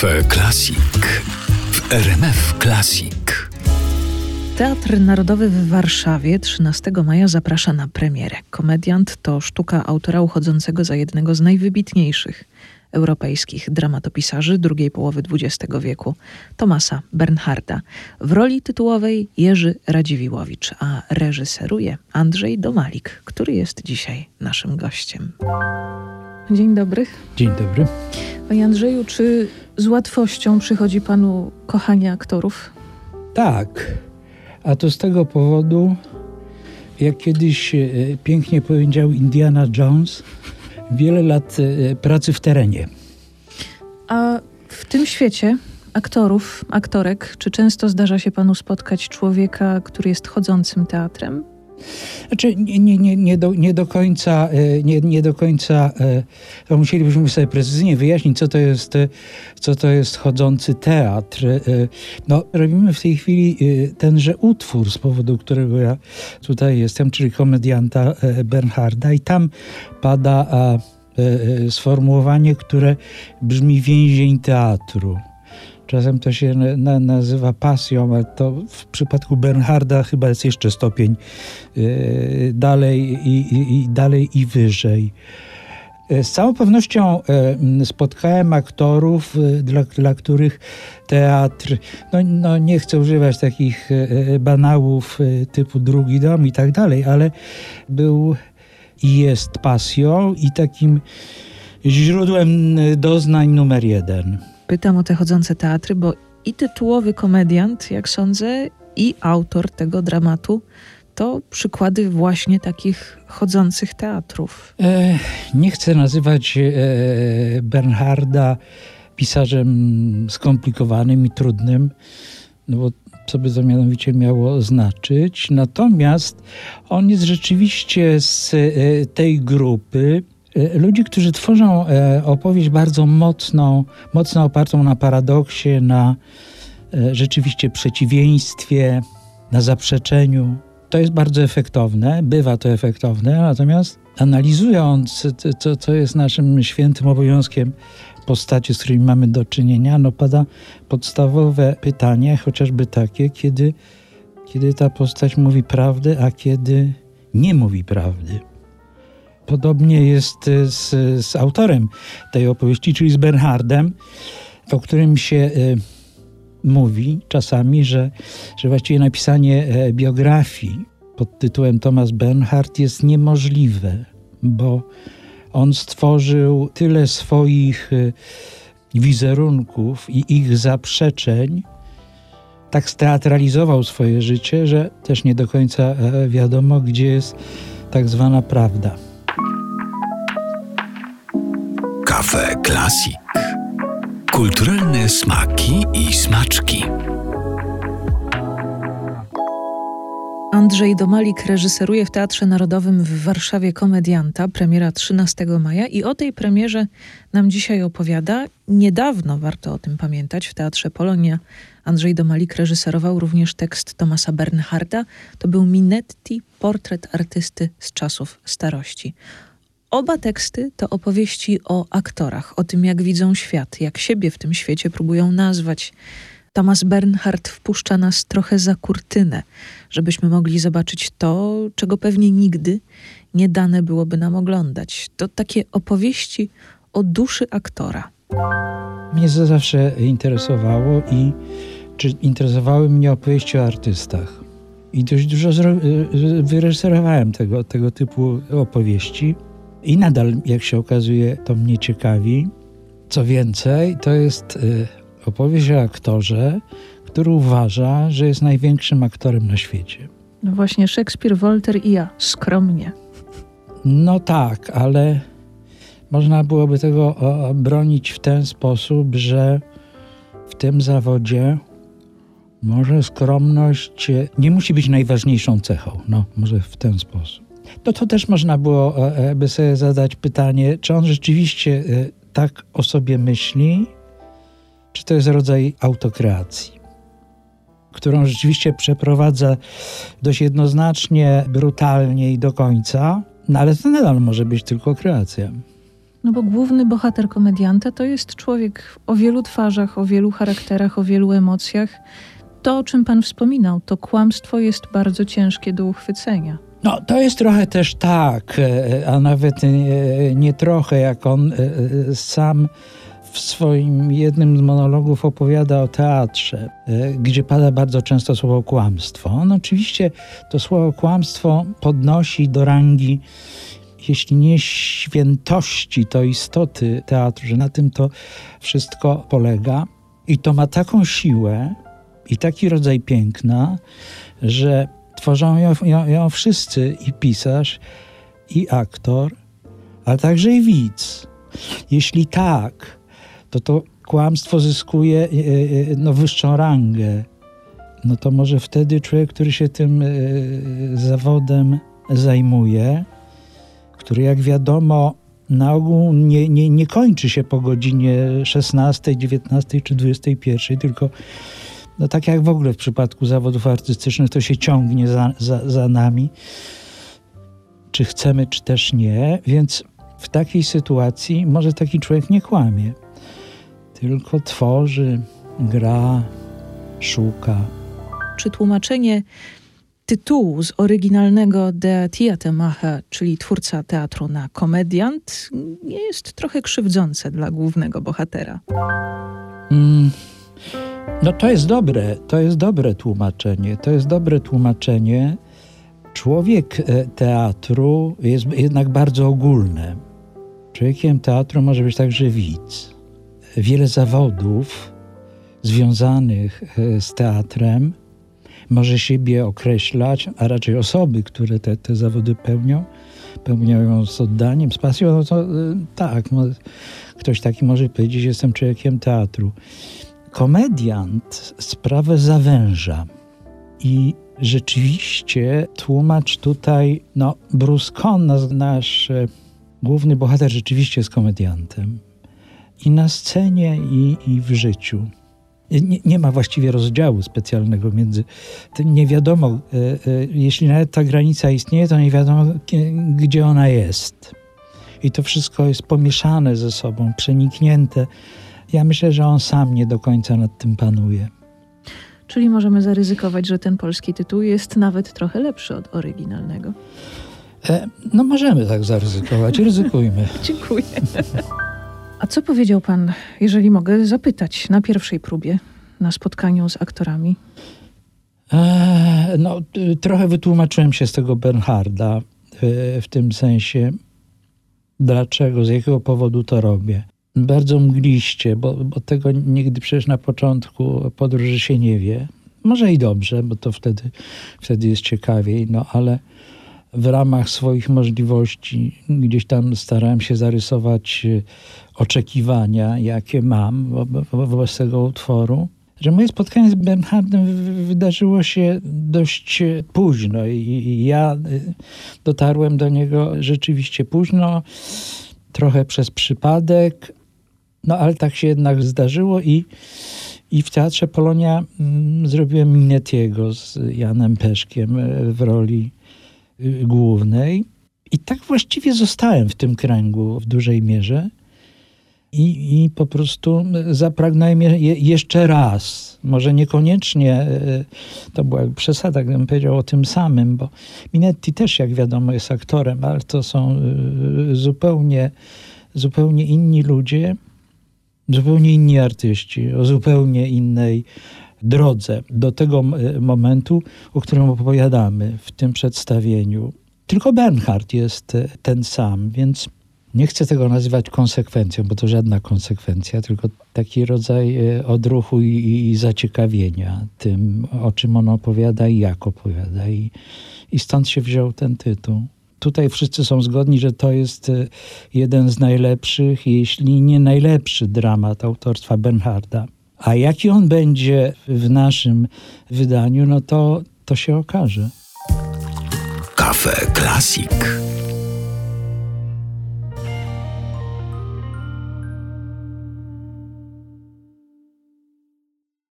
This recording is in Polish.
Cafe Classic w RMF Classic. Teatr Narodowy w Warszawie 13 maja zaprasza na premierę. Komediant to sztuka autora uchodzącego za jednego z najwybitniejszych europejskich dramatopisarzy drugiej połowy XX wieku, Tomasa Bernharda. W roli tytułowej Jerzy Radziwiłowicz, a reżyseruje Andrzej Domalik, który jest dzisiaj naszym gościem. Dzień dobry. Dzień dobry. Panie Andrzeju, czy z łatwością przychodzi panu kochanie aktorów? Tak. A to z tego powodu, jak kiedyś e, pięknie powiedział Indiana Jones, wiele lat e, pracy w terenie. A w tym świecie aktorów, aktorek, czy często zdarza się panu spotkać człowieka, który jest chodzącym teatrem? Znaczy, nie, nie, nie, nie, do, nie do końca, e, nie, nie do końca, e, to musielibyśmy sobie precyzyjnie wyjaśnić, co to jest, e, co to jest chodzący teatr. No, robimy w tej chwili tenże utwór, z powodu którego ja tutaj jestem, czyli komedianta Bernharda i tam pada sformułowanie, które brzmi więzień teatru. Czasem to się na, nazywa pasją, ale to w przypadku Bernharda chyba jest jeszcze stopień yy, dalej i, i, dalej i wyżej. E, z całą pewnością e, spotkałem aktorów, e, dla, dla których teatr, no, no, nie chcę używać takich banałów typu drugi dom i tak dalej, ale był i jest pasją i takim źródłem doznań numer jeden. Pytam o te chodzące teatry, bo i tytułowy komediant, jak sądzę, i autor tego dramatu to przykłady właśnie takich chodzących teatrów. E, nie chcę nazywać e, Bernharda pisarzem skomplikowanym i trudnym, no bo co by to mianowicie miało znaczyć. Natomiast on jest rzeczywiście z e, tej grupy ludzi, którzy tworzą e, opowieść bardzo mocną, mocno opartą na paradoksie, na e, rzeczywiście przeciwieństwie, na zaprzeczeniu. To jest bardzo efektowne, bywa to efektowne, natomiast analizując, co, co jest naszym świętym obowiązkiem postaci, z którymi mamy do czynienia, no pada podstawowe pytanie, chociażby takie, kiedy, kiedy ta postać mówi prawdę, a kiedy nie mówi prawdy. Podobnie jest e, z, z autorem tej opowieści, czyli z Bernhardem, o którym się y, mówi czasami, że, że właściwie napisanie e, biografii pod tytułem Thomas Bernhard jest niemożliwe, bo on stworzył tyle swoich y, wizerunków i ich zaprzeczeń, tak steatralizował swoje życie, że też nie do końca wiadomo, gdzie jest tak zwana prawda. Kafe Classic. Kulturalne smaki i smaczki. Andrzej Domalik reżyseruje w Teatrze Narodowym w Warszawie komedianta, premiera 13 maja i o tej premierze nam dzisiaj opowiada. Niedawno, warto o tym pamiętać, w Teatrze Polonia Andrzej Domalik reżyserował również tekst Tomasa Bernharda. To był Minetti, portret artysty z czasów starości. Oba teksty to opowieści o aktorach, o tym, jak widzą świat, jak siebie w tym świecie próbują nazwać. Thomas Bernhard wpuszcza nas trochę za kurtynę, żebyśmy mogli zobaczyć to, czego pewnie nigdy nie dane byłoby nam oglądać. To takie opowieści o duszy aktora. Mnie to zawsze interesowało i czy interesowały mnie opowieści o artystach. I dość dużo y, y, wyreżyserowałem tego, tego typu opowieści. I nadal, jak się okazuje, to mnie ciekawi. Co więcej, to jest y, opowieść o aktorze, który uważa, że jest największym aktorem na świecie. No właśnie, Szekspir, Wolter i ja, skromnie. No tak, ale można byłoby tego bronić w ten sposób, że w tym zawodzie może skromność nie musi być najważniejszą cechą. No, może w ten sposób no to też można było e, e, by sobie zadać pytanie, czy on rzeczywiście e, tak o sobie myśli, czy to jest rodzaj autokreacji, którą rzeczywiście przeprowadza dość jednoznacznie, brutalnie i do końca, no ale to nadal może być tylko kreacja. No bo główny bohater komedianta to jest człowiek o wielu twarzach, o wielu charakterach, o wielu emocjach. To, o czym pan wspominał, to kłamstwo jest bardzo ciężkie do uchwycenia. No, to jest trochę też tak, e, a nawet nie, nie trochę, jak on e, e, sam w swoim jednym z monologów opowiada o teatrze, gdzie pada bardzo często słowo kłamstwo. On oczywiście to słowo kłamstwo podnosi do rangi jeśli nie świętości, to istoty teatru, że na tym to wszystko polega. I to ma taką siłę i taki rodzaj piękna, że tworzą ją, ją, ją wszyscy i pisarz, i aktor, ale także i widz. Jeśli tak, to to kłamstwo zyskuje e, e, no, wyższą rangę. No to może wtedy człowiek, który się tym e, zawodem zajmuje, który jak wiadomo na ogół nie, nie, nie kończy się po godzinie 16, 19 czy 21, tylko no tak jak w ogóle w przypadku zawodów artystycznych, to się ciągnie za, za, za nami, czy chcemy, czy też nie, więc w takiej sytuacji może taki człowiek nie kłamie, tylko tworzy, gra, szuka. Czy tłumaczenie tytułu z oryginalnego De Theatermacher, czyli twórca teatru na komediant, nie jest trochę krzywdzące dla głównego bohatera? Mm, no to jest dobre, to jest dobre tłumaczenie. To jest dobre tłumaczenie. Człowiek e, teatru jest jednak bardzo ogólny. Człowiekiem teatru może być także widz. Wiele zawodów związanych e, z teatrem może siebie określać, a raczej osoby, które te, te zawody pełnią, pełniają z oddaniem, z pasją, no to e, tak, ktoś taki może powiedzieć, jestem człowiekiem teatru komediant sprawę zawęża. I rzeczywiście tłumacz tutaj, no, Bruce Conn, nasz e, główny bohater, rzeczywiście jest komediantem. I na scenie, i, i w życiu. Nie, nie, ma właściwie rozdziału specjalnego między. Nie wiadomo, e, e, jeśli nawet ta granica istnieje, to nie wiadomo, gdzie ona jest. I to wszystko jest pomieszane ze sobą, przeniknięte ja myślę, że on sam nie do końca nad tym panuje. Czyli możemy zaryzykować, że ten polski tytuł jest nawet trochę lepszy od oryginalnego. E, no możemy tak zaryzykować, ryzykujmy. Dziękuję. A co powiedział pan, jeżeli mogę zapytać, na pierwszej próbie, na spotkaniu z aktorami? E, no, trochę wytłumaczyłem się z tego Bernharda w, w tym sensie, dlaczego, z jakiego powodu to robię bardzo mgliście, bo, bo tego nigdy przecież na początku podróży się nie wie. Może i dobrze, bo to wtedy, wtedy jest ciekawiej, no ale w ramach swoich możliwości gdzieś tam starałem się zarysować e, oczekiwania, jakie mam wo wobec tego utworu. Że moje spotkanie z Bernhardem wydarzyło się dość późno i ja e, dotarłem do niego rzeczywiście późno, trochę przez przypadek, no ale tak się jednak zdarzyło i, i w Teatrze Polonia mm, zrobiłem Minetiego z Janem Peszkiem e, w roli y, głównej. I tak właściwie zostałem w tym kręgu w dużej mierze. I, I po prostu zapragnąłem je, jeszcze raz. Może niekoniecznie e, to była przesada, gdybym powiedział o tym samym, bo Minetti też, jak wiadomo, jest aktorem, ale to są e, zupełnie, zupełnie inni ludzie zupełnie inni artyści, o zupełnie innej drodze do tego momentu, o którym opowiadamy w tym przedstawieniu. Tylko Bernhard jest e, ten sam, więc nie chcę tego nazywać konsekwencją, bo to żadna konsekwencja, tylko taki rodzaj e, odruchu i, i zaciekawienia tym, o czym on opowiada i jak opowiada. I, I stąd się wziął ten tytuł tutaj wszyscy są zgodni, że to jest e, jeden z najlepszych, jeśli nie najlepszy dramat autorstwa Bernharda. A jaki on będzie w naszym wydaniu, no to, to się okaże. Kafe Klasik.